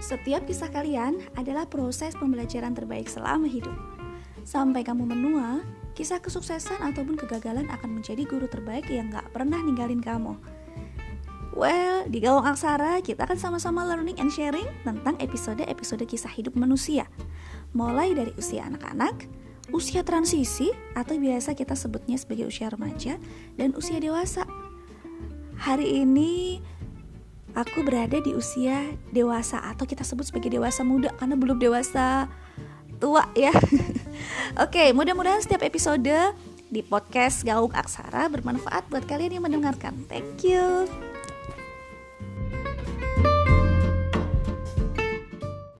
Setiap kisah kalian adalah proses pembelajaran terbaik selama hidup. Sampai kamu menua, kisah kesuksesan ataupun kegagalan akan menjadi guru terbaik yang gak pernah ninggalin kamu. Well, di Gawang Aksara kita akan sama-sama learning and sharing tentang episode-episode kisah hidup manusia. Mulai dari usia anak-anak, usia transisi atau biasa kita sebutnya sebagai usia remaja dan usia dewasa. Hari ini aku berada di usia dewasa atau kita sebut sebagai dewasa muda karena belum dewasa tua ya. Oke, mudah-mudahan setiap episode di podcast Gaung Aksara bermanfaat buat kalian yang mendengarkan. Thank you.